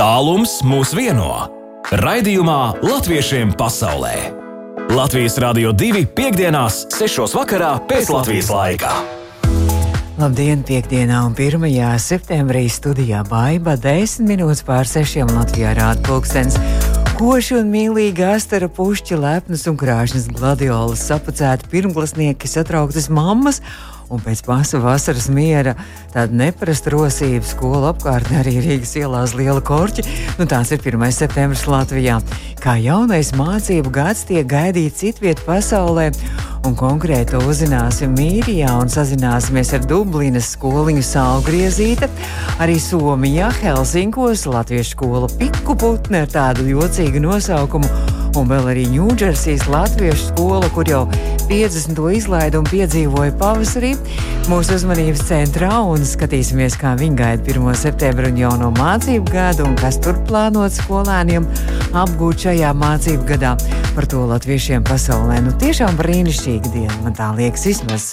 Tālums mūs vieno. Raidījumā Latviešiem pasaulē. Latvijas Rādio 2.5.6. vakarā pēc Latvijas laika. Labdien, piekdienā un 1. septembrī studijā Baiba 10 minūtes pār 6. Latvijā rāda pulkstens. Koši un mīlīgi astara pušķi, lepnas un krāšņas gladiolas, sapacēti pirmklasnieki, satrauktas mammas un pēc pasa vasaras miera tāda neparasta rosība skola apkārtnē arī Rīgas ielās liela korķi. Nu, tās ir 1. septembris Latvijā. Kā jaunais mācību gads tiek gaidīts citviet pasaulē, un konkrēti uzzināsim Mīrijā un sazināsimies ar Dublinas skoliņu Saugriezīte. Arī Somijā, Helsinkos, Latviešu skola Piku putne ar tādu jocīgu nosaukumu un vēl arī Ņūdžersijas Latviešu skola, kur jau 50. izlaidumu piedzīvoja pavasarī. Mūsu uzmanības centrā un skatīsimies, kā viņi gaida 1. septembra un jauno mācību gadu un kas tur plānots skolēniem apgūt šajā mācību gadā. Par to latviešiem pasaulē nu tiešām brīnišķīga diena, man tā liekas vismaz.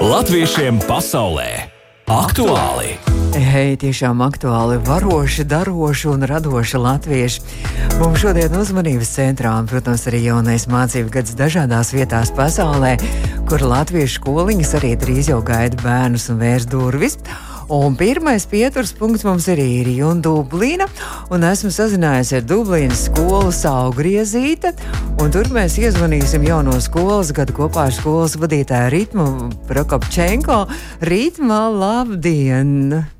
Latviešiem pasaulē aktuāli! Hei, tiešām aktuāli, varoši, daroši un radoši latvieši. Mums šodien uzmanības centrā, un, protams, arī jaunais mācību gads dažādās vietās pasaulē, kur latviešu skoliņas arī drīz jau gaida bērnus un vērs durvis. Un pirmais pieturas punkts mums ir īrija un Dublīna. Un esmu sazinājies ar Dublīnas skolu Saugriezīte. Tur mēs iezvanīsim jauno skolas gadu kopā ar skolas vadītāju Ritmu Prokopčenko. Ritma, labdien!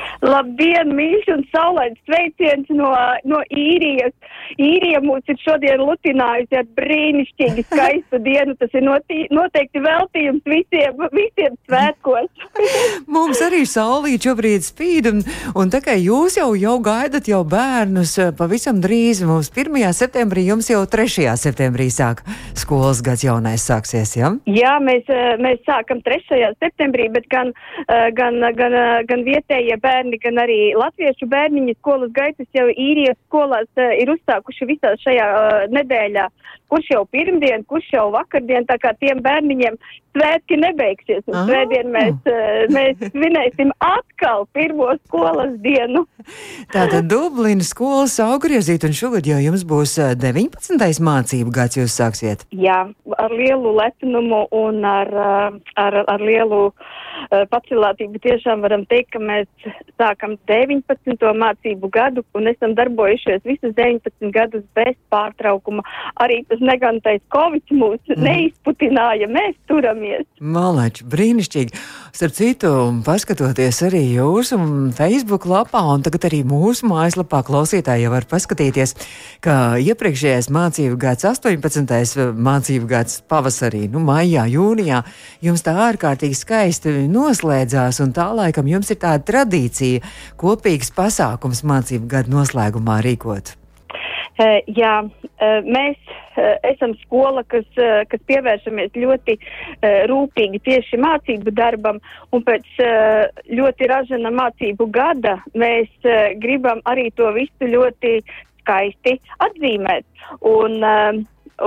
Labdien, mīļš un saulains sveiciens no, no īrijas. Īrija mūs ir šodien lutinājusi ar brīnišķīgi skaistu dienu. Tas ir notī, noteikti veltījums visiem, visiem svētkos. mums arī saulīt šobrīd spīd, un, un tā kā jūs jau, jau gaidat jau bērnus pavisam drīz, mums 1. septembrī, jums jau 3. septembrī sāk skolas gads jaunais sāksies, ja? Jā, mēs, mēs sākam 3. septembrī, bet gan, gan, gan, gan vietējie bērni bērni, gan arī latviešu bērniņu skolas gaitas jau īrijas skolās uh, ir uzsākuši visā šajā uh, nedēļā. Kurš jau pirmdien, kurš jau vakardien, tā kā tiem bērniņiem svētki nebeigsies. Un svētdien mēs, uh, mēs svinēsim atkal pirmo skolas dienu. Tātad Dublinas skolas augriezīt, un šogad jau jums būs 19. mācību gads jūs sāksiet. Jā, ar lielu lepnumu un ar, ar, ar lielu pacilātību tiešām varam teikt, ka mēs sākam 19. mācību gadu un esam darbojušies visus 19 gadus bez pārtraukuma. Arī tas negantais Covid mūs mm. neizputināja, mēs turamies. Malači, brīnišķīgi. Starp citu, paskatoties arī jūsu Facebook lapā un tagad arī mūsu mājaslapā klausītāji var paskatīties, ka iepriekšējais mācību gads, 18. mācību gads pavasarī, nu, maijā, jūnijā, jums tā ārkārtīgi skaisti noslēdzās un tā laikam jums ir tāda tradīcija kopīgs pasākums mācību gadu noslēgumā rīkot? Uh, jā, uh, mēs uh, esam skola, kas, kas pievēršamies ļoti rūpīgi tieši mācību darbam, un pēc ļoti ražana mācību gada mēs gribam arī to visu ļoti skaisti atzīmēt. Un,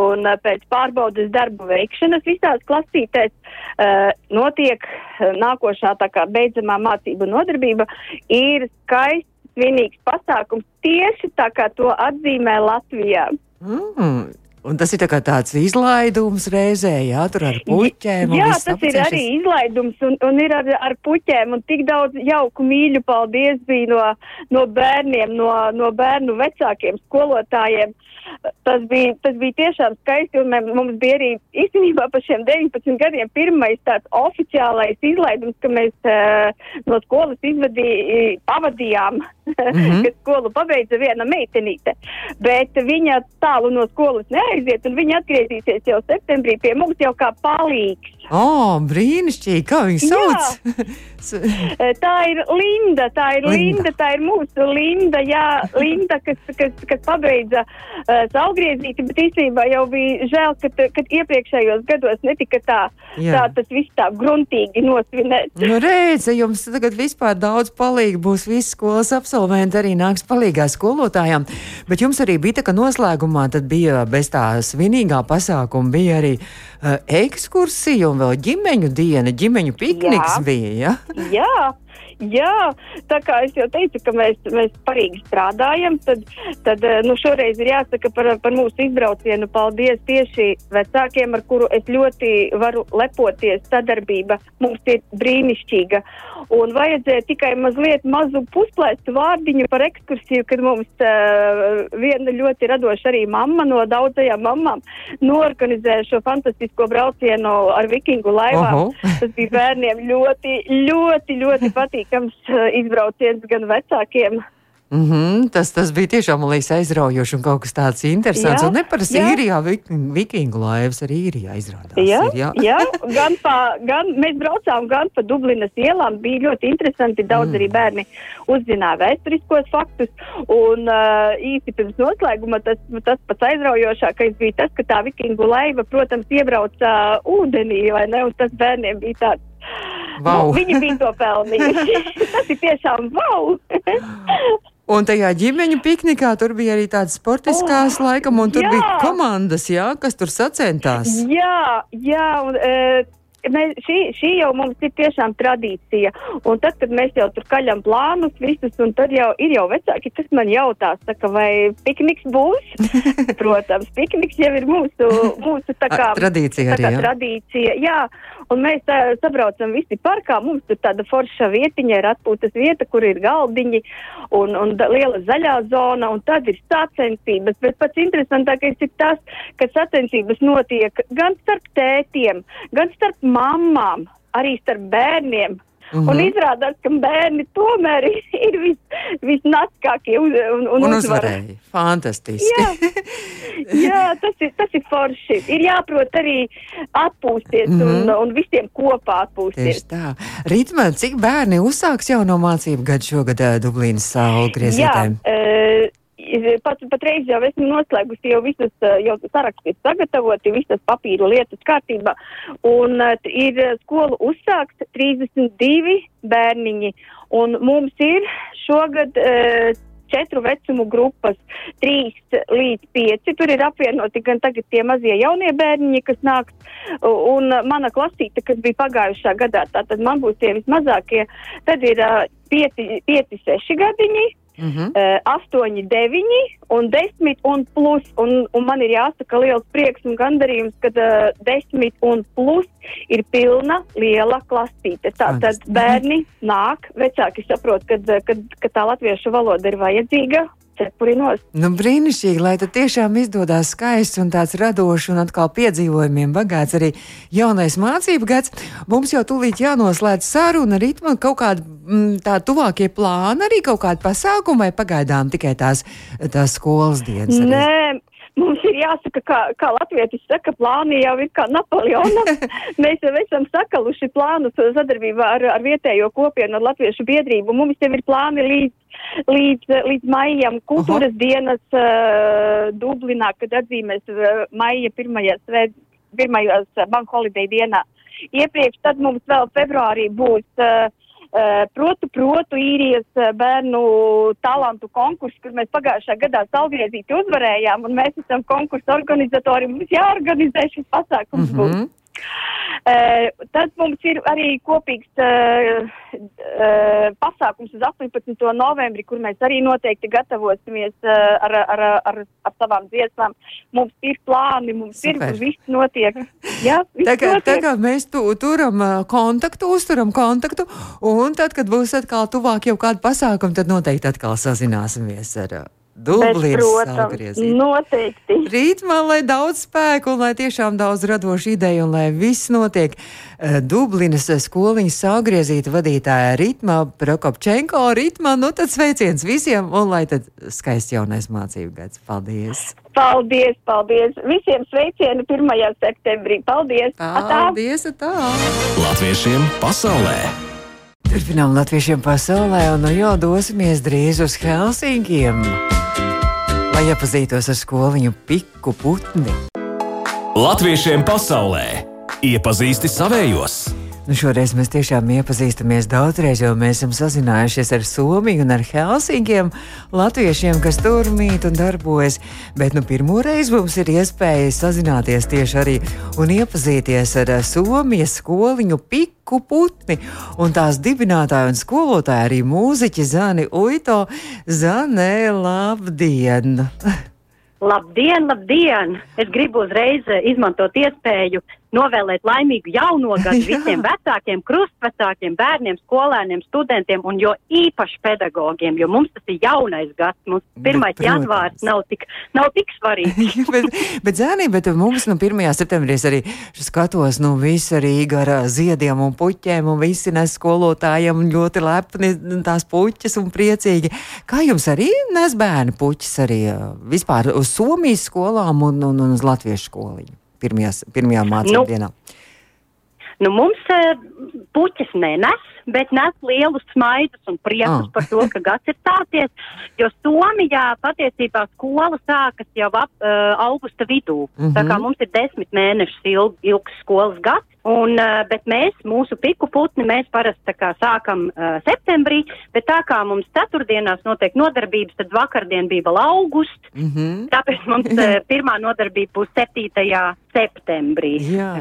un pēc pārbaudas darbu veikšanas visās klasītēs uh, notiek nākošā tā kā beidzamā mācību nodarbība ir skaists, svinīgs pasākums tieši tā kā to atzīmē Latvijā. Mm. Un tas ir tā tāds izlaidums reizē, jā, tur ar puķēm. Jā, tas apcešies. ir arī izlaidums un, un ir ar, ar puķēm un tik daudz jauku mīļu paldies bija no, no bērniem, no, no bērnu vecākiem, skolotājiem. Tas bija, tas bija tiešām skaisti, un mums bija arī īstenībā pa šiem 19 gadiem pirmais tāds oficiālais izlaidums, ka mēs uh, no skolas izvadī, pavadījām, mm -hmm. kad skolu pabeidza viena meitenīte. Bet viņa tālu no skolas neaiziet, un viņa atgriezīsies jau septembrī pie mums jau kā palīgs. O, oh, brīnišķīgi, kā viņi sauc? tā ir Linda, tā ir Linda. Linda, tā ir mūsu Linda, jā, Linda, kas, kas, kas pabeidza uh, saugriezīti, bet īstenībā jau bija žēl, ka, kad iepriekšējos gados netika tā, jā. tā tas viss tā gruntīgi nosvinēts. Nu, redz, jums tagad vispār daudz palīgi būs visi skolas absolventi, arī nāks palīgā skolotājām, bet jums arī bija tā, ka noslēgumā tad bija bez tā svinīgā pasākuma bija arī uh, ekskursija un vēl ģimeņu diena, ģimeņu pikniks jā. bija, ja? Jā, Jā, tā kā es jau teicu, ka mēs, mēs parīgi strādājam, tad, tad eh, nu, šoreiz ir jāsaka par, par mūsu izbraucienu. Paldies tieši vecākiem, ar kuru es ļoti varu lepoties. Sadarbība mums ir brīnišķīga. Un vajadzēja tikai mazliet mazu pusplēstu vārdiņu par ekskursiju, kad mums uh, viena ļoti radoša arī mamma no daudzajām mamām norganizēja šo fantastisko braucienu ar vikingu laivām. Tas bija bērniem ļoti, ļoti, ļoti patīkami patīkams eh, izbrauciens gan vecākiem. Mm -hmm, tas, tas bija tiešām liekas, aizraujoši un kaut kas tāds interesants. Jā, un neparasti īrijā vikingu laivas arī īrijā izrādās. Jā, ir, jā. jā gan, pa, gan mēs braucām gan pa Dublinas ielām, bija ļoti interesanti. Daudz mm. arī bērni uzzināja vēsturiskos faktus. Un uh, īsi pirms noslēguma tas, tas pats aizraujošākais bija tas, ka tā vikingu laiva, protams, iebrauca uh, ūdenī, vai ne? Un tas bērniem bija tāds Wow. Nu, viņi bija to pelnījuši. Tas ir tiešām wow! Un tajā ģimeņu piknikā tur bija arī tādas sportiskās, oh, laikam, un tur jā. bija komandas, jā, kas tur sacentās. Jā, jā, un, e, mēs, šī, šī jau mums ir tiešām tradīcija. Un tad, kad mēs jau tur kaļam plānus visus, un tad jau ir jau vecāki, kas man jautās, saka, vai pikniks būs. Protams, pikniks jau ir mūsu, mūsu tā kā, tradīcija. Tā kā arī, jā. tradīcija. Jā, un mēs tā, sabraucam visi parkā, mums tur tāda forša vietiņa ir atpūtas vieta, kur ir galdiņi un, un da, liela zaļā zona, un tad ir sacensības. Bet pats interesantākais ir tas, ka sacensības notiek gan starp tētiem, gan starp mamām, arī starp bērniem. Mm -hmm. Un izrādās, ka bērni tomēr ir vis, visnaskākie un, un, un, un uzvarēja. Fantastiski. jā, jā tas, ir, tas ir forši. Ir jāprot arī atpūsties mm -hmm. un, mhm. un visiem kopā atpūsties. Tieši tā. Ritma, cik bērni uzsāks jauno mācību gadu šogad uh, Dublīnas saulu griezītēm? Jā, uh, pat, patreiz jau esmu noslēgusi jau visas, eh, jau saraksti sagatavoti, visas papīru lietas kārtībā, un uh, ir skolu uzsākt 32 bērniņi, un mums ir šogad uh, četru vecumu grupas, trīs līdz pieci. Tur ir apvienoti gan tagad tie mazie jaunie bērniņi, kas nāks, un mana klasīte, kas bija pagājušā gadā, tātad man būs tie vismazākie, tad ir uh, pieci, pieci, seši gadiņi, Mm -hmm. uh, 8, 9 un 10 un plus. Un, un man ir jāsaka liels prieks un gandarījums, ka uh, 10 un plus ir pilna liela klasīte. Tātad bērni nāk, vecāki saprot, ka, ka, ka tā latviešu valoda ir vajadzīga cepurinos. Nu, brīnišķīgi, lai tad tiešām izdodas skaists un tāds radošs un atkal piedzīvojumiem bagāts arī jaunais mācību gads. Mums jau tūlīt jānoslēdz saruna ritma, kaut kāda mm, tā tuvākie plāni, arī kaut kāda pasākuma vai pagaidām tikai tās, tās skolas dienas. Arī? Nē. Mums ir jāsaka, kā, kā latvietis saka, plāni jau ir kā Napoleona. Mēs jau esam sakaluši plānus sadarbībā ar, ar vietējo kopienu, ar latviešu biedrību. Mums jau ir plāni līdz līdz, līdz maijam kultūras Aha. dienas uh, Dublinā, kad atzīmēs uh, maija pirmajās, pirmajās bank holiday dienā. Iepriekš tad mums vēl februārī būs Uh, protu, protu īrijas bērnu talantu konkursu, kur mēs pagājušā gadā salgriezīti uzvarējām, un mēs esam konkursu organizatori. Mums jāorganizē šis pasākums. Mm -hmm. Uh, tad mums ir arī kopīgs uh, uh, pasākums uz 18. novembri, kur mēs arī noteikti gatavosimies uh, ar, ar, ar, ar savām dziesmām. Mums ir plāni, mums Super. ir, viss notiek. Jā, viss tā, kā, notiek. tā kā mēs tu, turam kontaktu, uzturam kontaktu, un tad, kad būs atkal tuvāk jau kāda pasākuma, tad noteikti atkal sazināsimies ar. Uh, Atgriezīt. Noteikti. Rīt man lai daudz spēku un lai tiešām daudz radošu ideju un lai viss notiek. Uh, Dublinas skoliņas sagriezīta vadītāja Ritma Prokopčenko. Ritma, nu tad sveiciens visiem un lai tad skaists jaunais mācību gads. Paldies! Paldies, paldies! Visiem sveicieni 1. septembrī. Paldies! Paldies! Atā. Latviešiem pasaulē! Turpinām latviešiem pasaulē un nu jau dosimies drīz uz Helsinkiem lai iepazītos ar skoliņu piku putni. Latviešiem pasaulē iepazīsti savējos! Nu, šoreiz mēs tiešām iepazīstamies daudzreiz, jo mēs esam sazinājušies ar Somiju un ar Helsinkiem, latviešiem, kas tur mīt un darbojas. Bet nu, pirmo reizi mums ir iespēja sazināties tieši arī un iepazīties ar Somijas skoliņu piku putni un tās dibinātāju un skolotāju arī mūziķi Zani Uito. Zanē, labdien! Labdien, labdien! Es gribu uzreiz izmantot iespēju novēlēt laimīgu jauno gadu visiem vecākiem, krustvecākiem, bērniem, skolēniem, studentiem un jo īpaši pedagogiem, jo mums tas ir jaunais gads. Mums 1. janvārs nav tik, nav tik svarīgs. bet, bet, zēnī, bet mums nu, 1. septembrī arī skatos, nu, visi arī ar ziediem un puķiem un visi nes skolotājiem ļoti lepni tās puķas un priecīgi. Kā jums arī nes bērni puķis arī vispār uz Somijas skolām un, un, un uz Latviešu skoliņu? Pirmajās, pirmajā mācību nu, dienā? Nu, mums uh, puķis nenes, bet nes lielus smaidus un priekus ah. par to, ka gads ir sācies. Jo Somijā patiesībā skola sākas jau ap uh, augusta vidū. Mm -hmm. Tā kā mhm. mums ir desmit mēnešus ilg, ilgs skolas gads. Un, bet mēs, mūsu piku putni, mēs parasti kā, sākam uh, septembrī, bet tā kā mums ceturtdienās notiek nodarbības, tad vakardien bija vēl augusts, mm -hmm. tāpēc mums uh, pirmā nodarbība būs 7. septembrī. Jā,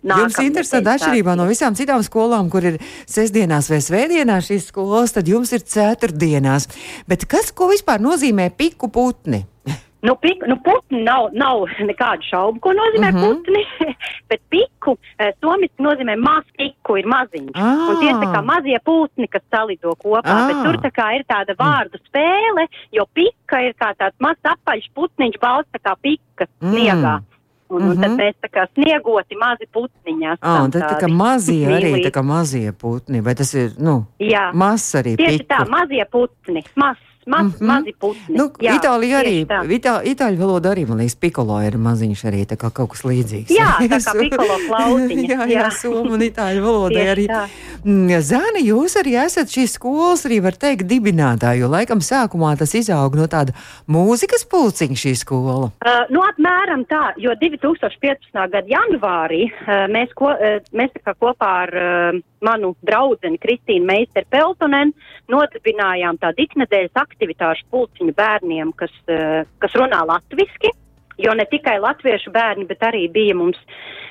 jums interesanti atšķirībā no visām citām skolām, kur ir sestdienās vai svētdienās šīs skolas, tad jums ir ceturtdienās. Bet kas, ko vispār nozīmē piku putni? Nu, pik, nu, putni nav, nav nekādu šaubu, ko nozīmē uh mhm. -huh. putni, bet piku eh, somiski nozīmē maz piku, ir maziņš. Ah. Un tie ir tā kā mazie putni, kas salido kopā, ah. bet tur tā kā ir tāda vārdu spēle, jo pika ir kā tāds mazs apaļš putniņš balsts tā kā pika sniegā. Mm. Un, mm -hmm. un tad mhm. mēs tā kā sniegoti mazi putniņi. Ah, un tad tā kā mazie arī, tā kā mazie putni, vai tas ir, nu, Jā. mazs arī? Tieši piku. tā, mazie putni, mazs maz, mm -hmm. mazi putni. Nu, jā, Itālija arī, itā, itāļu valoda arī, man liekas, pikolo ir maziņš arī, tā kā kaut kas līdzīgs. Jā, tā kā pikolo klausiņa. jā, jā, jā. somu un itāļu valodai arī. Tā. Mm, Zēni, jūs arī esat šīs skolas, arī var teikt, dibinātāji, jo laikam sākumā tas izaug no tāda mūzikas pulciņa šī skola. Uh, nu, apmēram tā, jo 2015. gada janvārī uh, mēs, ko, uh, mēs tā kā kopā ar uh, manu draudzeni Kristīnu Meisteru Peltonen nodibinājām tādu iknedēļas aktivitāšu pulciņu bērniem, kas, uh, kas runā latviski. Jo ne tikai latviešu bērni, bet arī bija mums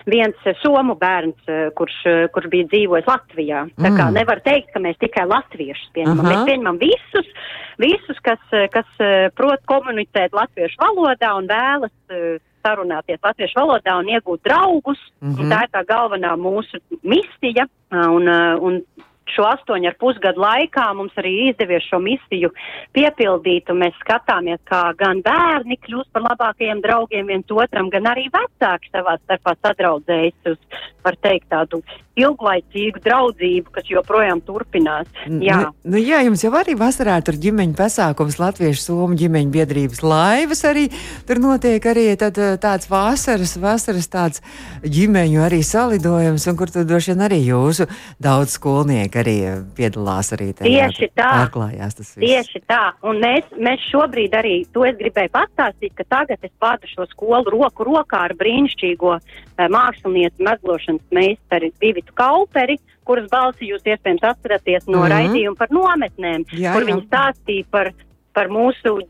viens uh, somu bērns, uh, kurš, kurš bija dzīvojis Latvijā. Mm. Tā kā mm. nevar teikt, ka mēs tikai latviešus pieņemam. Aha. Mēs pieņemam visus, visus kas, kas prot komunicēt latviešu valodā un vēlas sarunāties latviešu valodā un iegūt draugus. Mm -hmm. Tā ir tā galvenā mūsu misija. Un, un šo astoņu ar pusgadu laikā mums arī izdevies šo misiju piepildīt, un mēs skatāmies, kā gan bērni kļūst par labākajiem draugiem viens otram, gan arī vecāki savā starpā sadraudzējas uz, var teikt, tādu ilglaicīgu draudzību, kas joprojām turpinās. Jā, nu, nu, jā jums jau arī vasarā tur ģimeņu pasākums Latviešu Somu ģimeņu biedrības laivas arī tur notiek arī tad, tāds vasaras, vasaras tāds ģimeņu arī salidojums, un kur tur droši vien arī jūsu daudz skolnieku arī eh, piedalās arī tajā. Tieši tā. Pārklājās tas viss. Tieši tā. Un mēs, mēs šobrīd arī, to es gribēju pastāstīt, ka tagad es vadu šo skolu roku rokā ar brīnišķīgo uh, mākslinieci mezglošanas meistari Vivitu Kauperi, kuras balsi jūs iespējams atceraties no mm -hmm. raidījuma par nometnēm, jā, kur jā. viņi stāstīja par par mūsu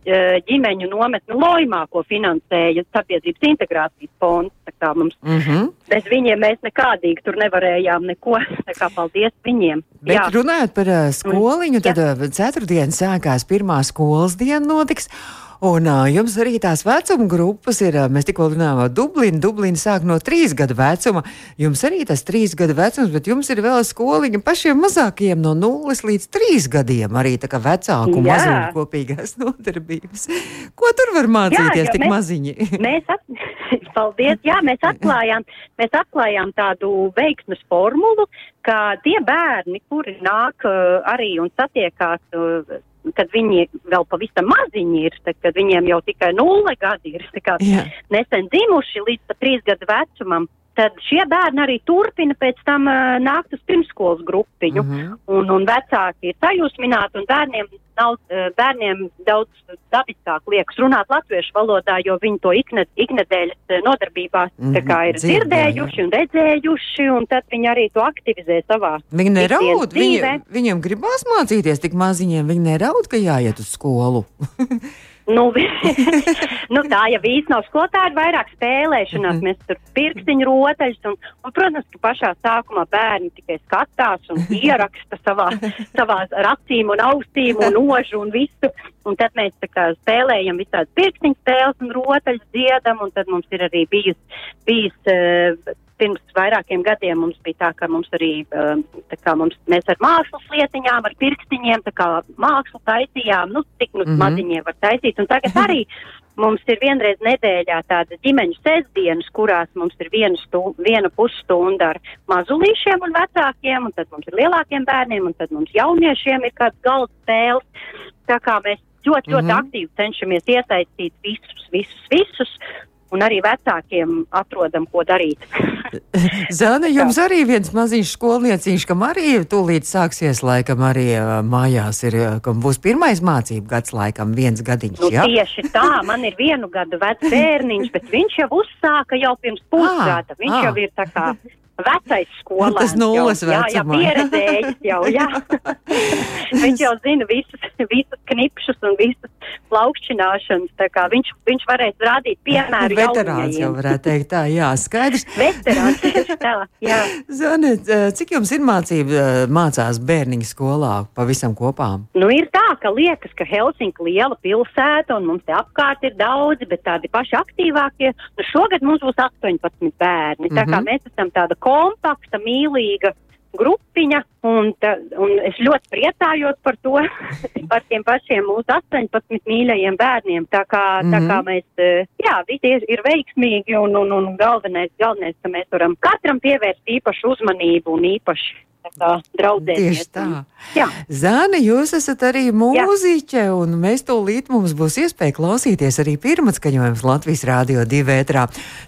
ģimeņu nometni Lojmā, ko finansēja Sabiedrības integrācijas fonds. Mums, mm -hmm. Bez viņiem mēs nekādīgi tur nevarējām neko. Paldies viņiem. Bet Jā. runājot par uh, skoliņu, tad uh, ceturtdien sākās pirmā skolas diena notiks. Un uh, jums arī tās vecuma grupas ir, uh, mēs tikko runājām par Dublinu. Dublina sāk no trīs gadu vecuma. Jums arī tas trīs gadu vecums, bet jums ir vēl skoliņa pašiem mazākajiem no nulles līdz trīs gadiem. Arī tā kā vecāku un mazuļu kopīgās nodarbības. Ko tur var mācīties Jā, tik mēs, maziņi? mēs at... Paldies! Jā, mēs atklājām, mēs atklājām tādu veiksmes formulu, ka tie bērni, kuri nāk uh, arī un satiekās uh, kad viņi vēl pavisam maziņi ir, tad, kad viņiem jau tikai nulle gadi ir, nesen dzimuši līdz pat trīs gadu vecumam, tad šie bērni arī turpina pēc tam uh, nākt uz pirmskolas grupiņu. Mm -hmm. un, un vecāki ir sajūsmināti, un bērniem nav uh, bērniem daudz dabiskāk liekas runāt latviešu valodā, jo viņi to ikne, iknedēļas nodarbībās mm -hmm, ir dzirdē, dzirdējuši jā. un redzējuši, un tad viņi arī to aktivizē savā. Viņi neraud, viņi, viņiem gribās mācīties tik maziņiem, viņi neraud, ka jāiet uz skolu. Nu, nu, tā jau īsti nav skolotāja, ir vairāk spēlēšanās. Mhm. Mēs tur pirkstiņu rotaļus, un, un, protams, ka pašā sākumā bērni tikai skatās un ieraksta savā, savā racīm un austīm un nožu un visu. Un tad mēs kā, spēlējam visādas pirkstiņu spēles un rotaļas dziedam, un tad mums ir arī bijis, bijis uh, pirms vairākiem gadiem mums bija tā, ka mums arī, um, kā mums, mēs ar mākslas lietiņām, ar pirkstiņiem, mākslu taisījām, nu, tik nu mm -hmm. maziņiem var taisīt. Un tagad arī mums ir vienreiz nedēļā tādas ģimeņu sestdienas, kurās mums ir viena, stu, viena pusstunda ar mazulīšiem un vecākiem, un tad mums ir lielākiem bērniem, un tad mums jauniešiem ir kāds galda spēles. Tā kā mēs ļoti, ļoti mm -hmm. aktīvi cenšamies iesaistīt visus, visus, visus un arī vecākiem atrodam, ko darīt. Zana, jums arī viens maziņš skolnieciņš, kam arī tūlīt sāksies, laikam arī mājās ir, kam būs pirmais mācību gads, laikam viens gadiņš, nu, ja? Tieši tā, man ir vienu gadu vecs bērniņš, bet viņš jau uzsāka jau pirms pusgada, viņš à. jau ir tā kā vecais skolēns. Tas nulles jau, jā, jā, pieredzējis jau, jā. viņš jau zina visus, visus knipšus un visas plaukšķināšanas, tā kā viņš, viņš varēs rādīt piemēru Veterāns jau varētu teikt tā, jā, skaidrs. Veterāns, tā, jā. Zani, cik jums ir mācība, mācās bērniņu skolā pavisam kopā? Nu, ir tā, ka liekas, ka Helsinki liela pilsēta un mums te apkārt ir daudzi, bet tādi paši aktīvākie. Nu, šogad mums būs 18 bērni, tā kā mm -hmm. mēs esam tāda kompakta, mīlīga grupiņa, un, ta, un es ļoti priecājos par to, par tiem pašiem mūsu 18 mīļajiem bērniem. Tā kā, mm -hmm. tā kā mhm. mēs, eh, jā, visi ir, ir veiksmīgi, un, un, un galvenais, galvenais, ka mēs varam katram pievērst īpašu uzmanību un īpaši draudzēties. Tieši tā. Jā. Zāne, jūs esat arī mūziķe, Jā. un mēs tūlīt mums būs iespēja klausīties arī pirmatskaņojums Latvijas Rādio 2 ētrā.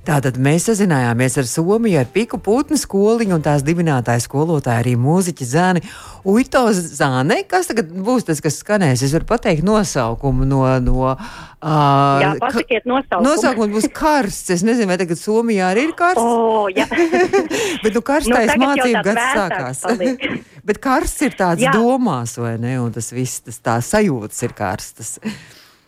Tātad mēs sazinājāmies ar Somiju, ar Piku Putnu skoliņu un tās dibinātāju skolotāju arī mūziķi Zāni. Uito Zāne, kas tagad būs tas, kas skanēs? Es varu pateikt nosaukumu no. no Uh, jā, pasakiet nosaukumu. Nosaukums būs karsts. Es nezinu, vai tagad Somijā arī ir karsts. Oh, Bet nu, karstais nu, mācību gads sākās. Bet karsts ir tāds jā. domās, vai ne? Un tas viss, tas tā sajūtas ir karstas.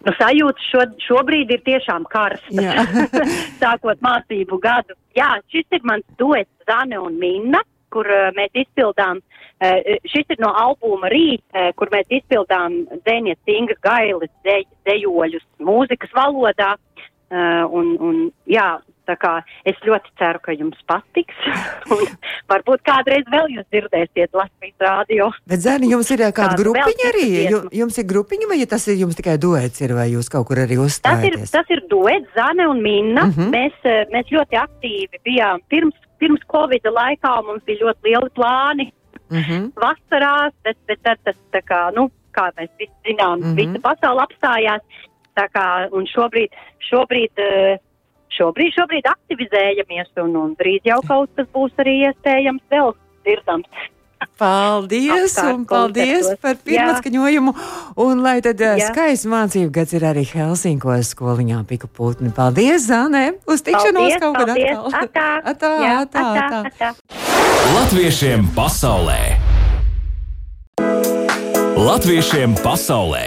Nu, sajūta šo, šobrīd ir tiešām karsta. Sākot mācību gadu. Jā, šis ir mans duets Zane un Minna, kur uh, mēs izpildām uh, šis ir no albuma Rīt, uh, kur mēs izpildām Zēnies Inga Gailis dejoļus mūzikas valodā. Uh, un, un, jā, tā kā es ļoti ceru, ka jums patiks. varbūt kādreiz vēl jūs dzirdēsiet Latvijas rādio. Bet, Zēni, jums ir kāda grupiņa arī? Jums ir grupiņa vai ja tas ir jums tikai duets ir vai jūs kaut kur arī uzstājaties? Tas ir, tas ir duets, Zane un Minna. Uh mhm. -huh. mēs, mēs ļoti aktīvi bijām pirms, pirms Covid laikā, mums bija ļoti lieli plāni mm -hmm. vasarās, bet, bet tad tas, tā kā, nu, kā mēs visi zinām, mm -hmm. visa pasaule apstājās. Tā kā, un šobrīd, šobrīd, eh, šobrīd, šobrīd aktivizējamies, un, un drīz jau kaut kas būs arī iespējams vēl dzirdams. Paldies, Apkārt un paldies koncertos. par pirmatskaņojumu. Un lai tad Jā. skaists mācību gads ir arī Helsinkos skoliņā Pika Putni. Paldies, Zānē! Uz tikšanos kaut kad atkal! Atā, atā, Jā, atā, atā. atā. Latviešiem pasaulē! Latviešiem pasaulē!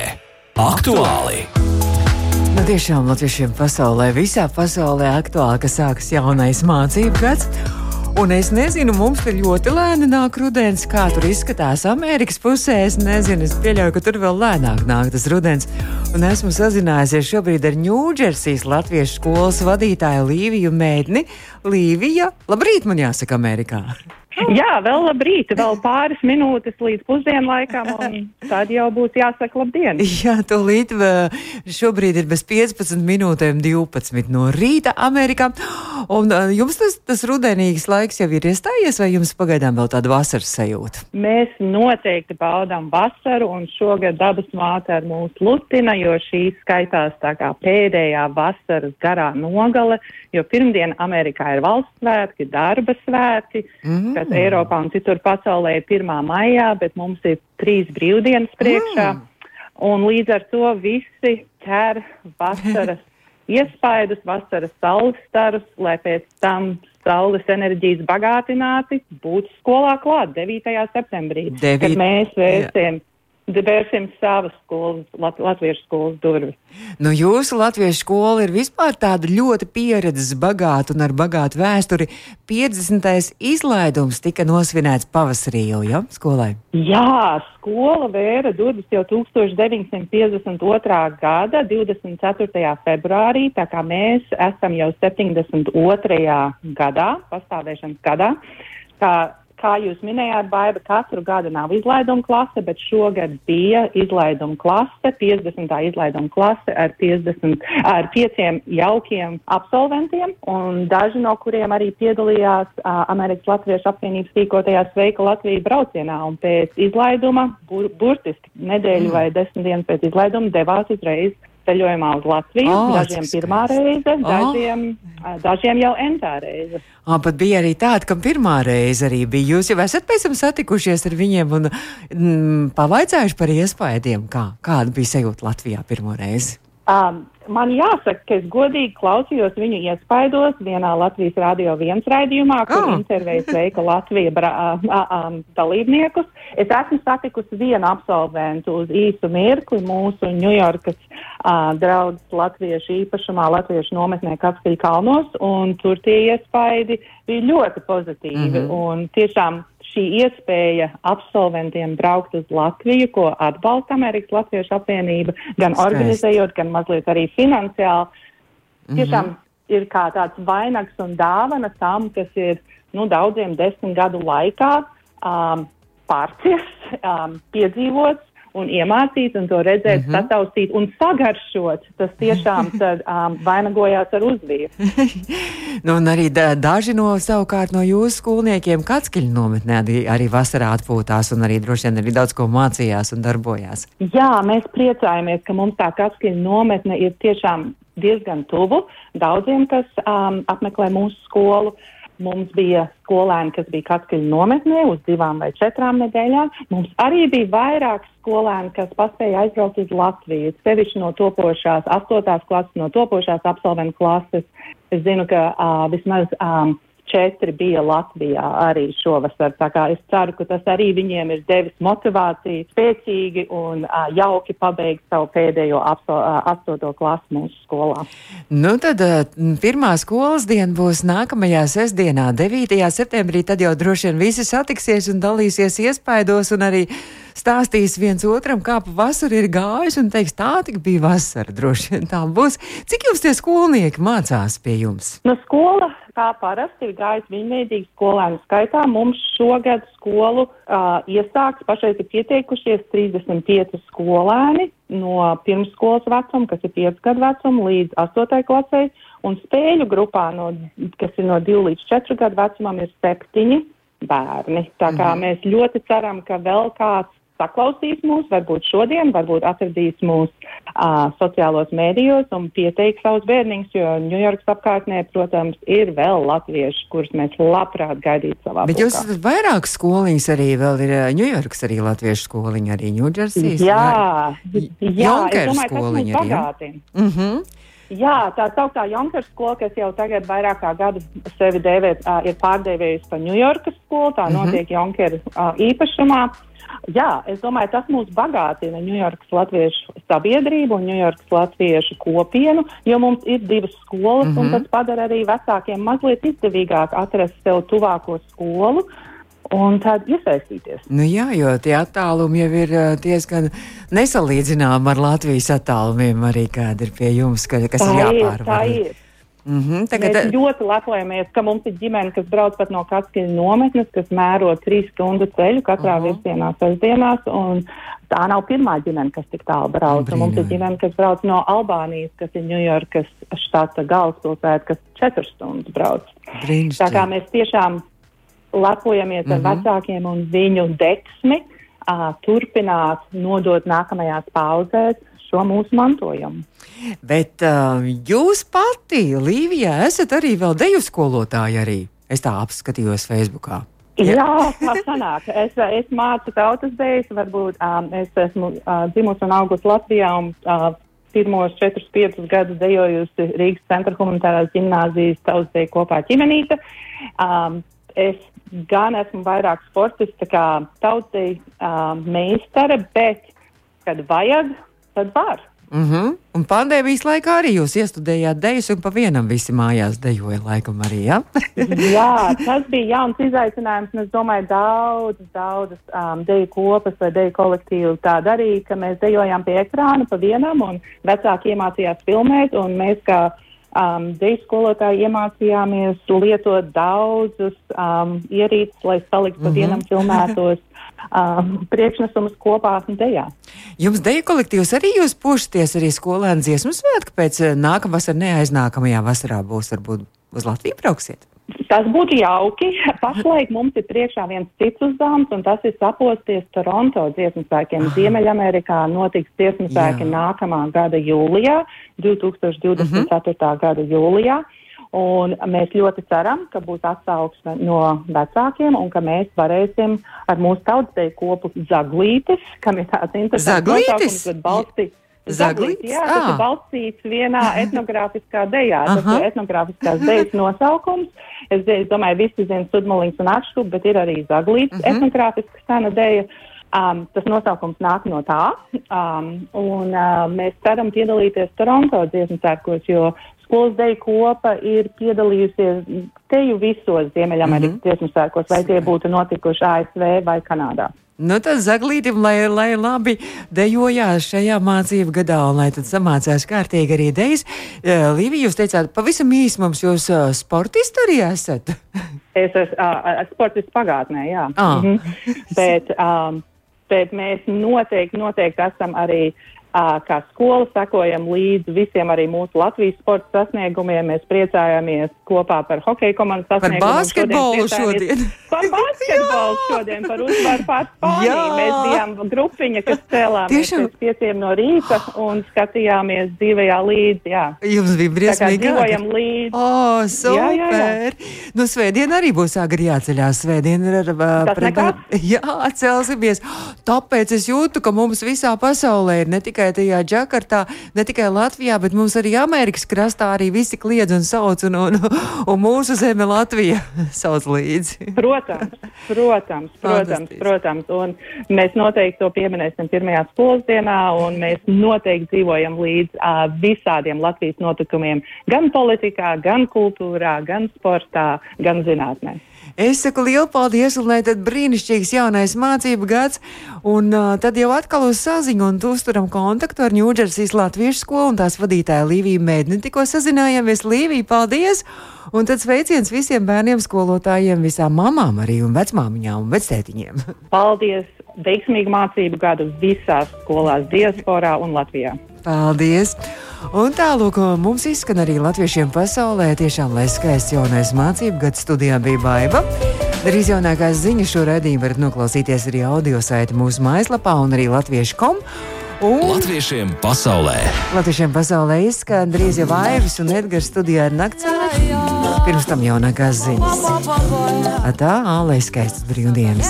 Aktuāli! Nu, tiešām latviešiem pasaulē, visā pasaulē aktuāli, ka sākas jaunais mācību gads. Un es nezinu, mums tur ļoti lēni nāk rudens, kā tur izskatās Amerikas pusē. Es nezinu, es pieļauju, ka tur vēl lēnāk nāk tas rudens. Un esmu sazinājusies šobrīd ar Ņūdžersijas latviešu skolas vadītāju Līviju Mēdni. Līvija, labrīt, man jāsaka, Amerikā! Jā, vēl labrīt, vēl pāris minūtes līdz pusdienlaikam, un tad jau būs jāsaka labdien. Jā, tūlīt šobrīd ir bez 15 minūtēm 12 no rīta Amerikā. Un jums tas, tas rudenīgs laiks jau ir iestājies, vai jums pagaidām vēl tāda vasaras sajūta? Mēs noteikti baudām vasaru, un šogad dabas māte ar mūs lutina, jo šī skaitās tā kā pēdējā vasaras garā nogale, jo pirmdien Amerikā ir valsts svētki, darba svētki. Mm -hmm kas Eiropā un citur pasaulē ir 1. maijā, bet mums ir trīs brīvdienas priekšā. Mm. Un līdz ar to visi ķer vasaras iespaidus, vasaras saules starus, lai pēc tam saules enerģijas bagātināti būtu skolā klāt 9. septembrī, Devīt- kad mēs vērsim, vērsim savas skolas, lat, latviešu skolas durvis. Nu, jūsu latviešu skola ir vispār tāda ļoti pieredzes bagāta un ar bagātu vēsturi. 50. izlaidums tika nosvinēts pavasarī jau, ja, skolai? Jā, skola vēra durvis jau 1952. gada 24. februārī, tā kā mēs esam jau 72. gadā, pastāvēšanas gadā. Kā, kā jūs minējāt, Baiba, katru gadu nav izlaiduma klase, bet šogad bija izlaiduma klase, 50. izlaiduma klase ar, 50, ar pieciem jaukiem absolventiem, un daži no kuriem arī piedalījās uh, Amerikas Latviešu apvienības rīkotajā Sveika Latvija braucienā, un pēc izlaiduma, bur, burtiski nedēļu vai desmit dienas pēc izlaiduma, devās uzreiz ceļojumā uz Latviju. Ā, dažiem pirmā reize, Ā. dažiem, dažiem jau entā reize. Ah, pat bija arī tāda, kam pirmā reize arī bija. Jūs jau esat pēc tam satikušies ar viņiem un mm, pavaicājuši par iespējām, kā, kāda bija sajūta Latvijā pirmo reizi. Um, man jāsaka, ka es godīgi klausījos viņu iespaidos vienā Latvijas radio viens raidījumā, kur Ah. oh. intervējas veika Latvija bra, a, a, dalībniekus. Es esmu satikusi vienu absolventu uz īsu mirkli mūsu Ņujorkas draudzes latviešu īpašumā, latviešu nometnē Kapstīļa kalnos, un tur tie iespaidi bija ļoti pozitīvi. Mm. -hmm. Un tiešām šī iespēja absolventiem braukt uz Latviju, ko atbalsta Amerikas Latviešu apvienība, gan Skaisti. organizējot, gan mazliet arī finansiāli, Mhm. tiešām ir kā tāds vainags un dāvana tam, kas ir nu, daudziem desmit gadu laikā um, pārciest, um, piedzīvots. Un iemācīt, un to redzēt, mm -hmm. sataustīt un sagaršot. Tas tiešām tad, um, vainagojās ar uzviju. Nu, un arī da, daži no savukārt no jūsu skolniekiem Katskiļu nometnē arī, arī vasarā atpūtās un arī droši vien arī daudz ko mācījās un darbojās. Jā, mēs priecājamies, ka mums tā kaskiņa nometne ir tiešām diezgan tuvu daudziem, kas um, apmeklē mūsu skolu. Mums bija skolēni, kas bija Katskiļa nometnē uz divām vai četrām nedēļām. Mums arī bija vairāk skolēni, kas paspēja aizbraukt uz Latviju, sevišķi no topošās, astotās klases, no topošās absolventu klases. Es zinu, ka uh, vismaz um, četri bija Latvijā arī šovasar. Tā kā es ceru, ka tas arī viņiem ir devis motivāciju spēcīgi un uh, jauki pabeigt savu pēdējo astoto klasu mūsu skolā. Nu, tad uh, pirmā skolas diena būs nākamajā sestdienā, 9. septembrī. Tad jau droši vien visi satiksies un dalīsies iespaidos un arī stāstīs viens otram, kā pa vasaru ir gājis un teiks, tā tik bija vasara. Droši vien tā būs. Cik jums tie skolnieki mācās pie jums? No skola, kā parasti, ir gājis viņveidīgi skolēnu skaitā. Mums šogad skolu uh, iesāks, pašreiz ir pieteikušies 35 skolēni no pirmsskolas vecuma, kas ir 5 gadu vecuma, līdz 8 klasē, un spēļu grupā, no, kas ir no 2 līdz 4 gadu vecumam, ir 7 bērni. Tā kā mm. mēs ļoti ceram, ka vēl kāds saklausīs mūs, varbūt šodien, varbūt atradīs mūs uh, sociālos mēdījos un pieteiks savus bērniņus, jo Ņujorkas apkārtnē, protams, ir vēl latvieši, kurus mēs labprāt gaidītu savā Bet jūs esat vairāk skoliņas arī, vēl ir Ņujorkas arī latviešu skoliņa, arī Ņūdžersijas. Jā, jā, Jonkeru es domāju, tas mūs arī, ja? bagātina. Mm -hmm. Jā, tā sauktā Junkers skola, kas jau tagad vairāk kā gadu sevi dēvē, uh, ir pārdēvējusi par Ņujorkas skolu, tā Mhm. notiek Junkera uh, īpašumā. Jā, es domāju, tas mūs bagātina Ņujorkas latviešu sabiedrību un Ņujorkas latviešu kopienu, jo mums ir divas skolas, mm -hmm. un tas padara arī vecākiem mazliet izdevīgāk atrast sev tuvāko skolu. Un tad iesaistīties. Nu jā, jo tie attālumi jau ir uh, diezgan nesalīdzināmi ar Latvijas attālumiem, arī kāda ir pie jums, ka, kas tā ir ir, jāpārvar. tā ir. Mm -hmm, tagad, Mēs ļoti lepojamies, ka mums ir ģimene, kas brauc pat no Katskiņa nometnes, kas mēro trīs stundu ceļu katrā uh. -huh. virzienā sestdienās. un Tā nav pirmā ģimene, kas tik tālu brauc. Mums ir ģimene, kas brauc no Albānijas, kas ir Ņujorkas štata galvaspilsēta, kas četras stundas brauc. Tā kā mēs tiešām lepojamies ar Mhm. vecākiem un viņu deksmi uh, turpināt nodot nākamajās paudzēs šo mūsu mantojumu. Bet uh, jūs pati, Līvija, esat arī vēl deju skolotāja arī. Es tā apskatījos Facebookā. Jā, tā sanāk. Es, es mācu tautas dēļas, varbūt um, es esmu uh, dzimusi un augusi Latvijā un uh, pirmos 4-5 gadus dejojusi Rīgas centra humanitārās gimnāzijas tautas dēļu kopā ķimenīte. Um, es gan esmu vairāk sportists, kā tautas dēļu um, meistare, bet, kad vajag, tad var. Mm -hmm. Un pandēmijas laikā arī jūs iestudējāt dejas, un pa vienam visi mājās dejoja laikam arī, ja? Jā, tas bija jauns izaicinājums, un es domāju, daudz, daudz um, deju kopas vai deju kolektīvu tā darīja, ka mēs dejojām pie ekrāna pa vienam, un vecāki iemācījās filmēt, un mēs kā um, deju skolotāji iemācījāmies lietot daudzus um, ierīces, lai saliktu pa vienam mm -hmm. filmētos um, priekšnesumus kopā un dejā. Jums deju kolektīvs arī jūs pušaties arī skolēnu dziesmu svētku pēc nākamvasar neaiznākamajā vasarā būs varbūt uz Latviju brauksiet? Tas būtu jauki. Pašlaik mums ir priekšā viens cits uzdevums, un tas ir saposties Toronto dziesmu svēkiem. Ziemeļamerikā notiks dziesmu svēki nākamā gada jūlijā, 2024. Mm -hmm. gada jūlijā. Un mēs ļoti ceram, ka būs atsauksme no vecākiem un ka mēs varēsim ar mūsu tautsdeju kopu zaglītes, kam ir tāds interesants nosaukums, kad balstīt. Zaglīts, jā, tas ah. ir balstīts vienā etnogrāfiskā dejā. Aha. Tas ir etnogrāfiskās dejas nosaukums. Es, es domāju, visi zina sudmalings un atšķup, bet ir arī zaglīts uh mhm. -huh. etnogrāfiska sena deja. Um, tas nosaukums nāk no tā, um, un uh, mēs ceram piedalīties Toronto dziesmu sērkos, jo skolas deju kopa ir piedalījusies teju visos Ziemeļamerikas mm -hmm. dziesmu sērkos, vai tie būtu notikuši ASV vai Kanādā. Nu, tad zaglītim, lai, lai labi dejojās šajā mācību gadā, un lai tad samācās kārtīgi arī dejas. Līvija, jūs teicāt, pavisam īsi mums jūs uh, sportisti arī esat? es esmu uh, sportists pagātnē, jā. Ah. -hmm. bet, um, bet mēs noteikti, noteikti esam arī kā skola sekojam līdzi visiem arī mūsu Latvijas sporta sasniegumiem. Mēs priecājāmies kopā par hokeja komandas sasniegumiem. Par basketbolu šodien. Par basketbolu šodien, par uzvaru pār Spāniju. Mēs bijām grupiņa, kas cēlāmies pēc pieciem no rīta un skatījāmies dzīvajā līdzi. Jā. Jums bija briesmīgi. Dzīvojam līdzi. O, oh, super! Jā, jā, jā. Nu, svētdien arī būs agri jāceļās. Svētdien ir ar uh, pret... Jā, celsimies. Tāpēc es jūtu, ka mums visā pasaulē ir ne tikai tikai tajā Džakartā, ne tikai Latvijā, bet mums arī Amerikas krastā arī visi kliedz un sauc, un, un, un mūsu zeme Latvija sauc līdzi. Protams, protams, protams, protams, un mēs noteikti to pieminēsim pirmajā skolas dienā, un mēs noteikti dzīvojam līdz uh, visādiem Latvijas notikumiem, gan politikā, gan kultūrā, gan sportā, gan zinātnē. Es saku lielu paldies, un lai tad brīnišķīgs jaunais mācību gads, un uh, tad jau atkal uz saziņu un uzturam kontaktu ar Ņūdžersijas Latviešu skolu un tās vadītāju Līviju Mēdni. Tikko sazinājāmies, Līvija, paldies! Un tad sveiciens visiem bērniem, skolotājiem, visām mamām arī un vecmāmiņām un vectētiņiem. Paldies! Veiksmīgu mācību gadu visās skolās, diasporā un Latvijā. Paldies! Un tālāk mums izskan arī latviešiem pasaulē. Tiešām lai skaists jaunais mācību gads studijā bija baiva. Drīz jaunākās ziņas šo redzējumu varat noklausīties arī audio saiti mūsu mājaslapā un arī latviešu kom. Un Latviešiem pasaulē. Latviešiem pasaulē izskan drīz jau Aivis un Edgars studijā ir nakts. Pirms tam jaunākās ziņas. Tā, ālē skaistas brīvdienas.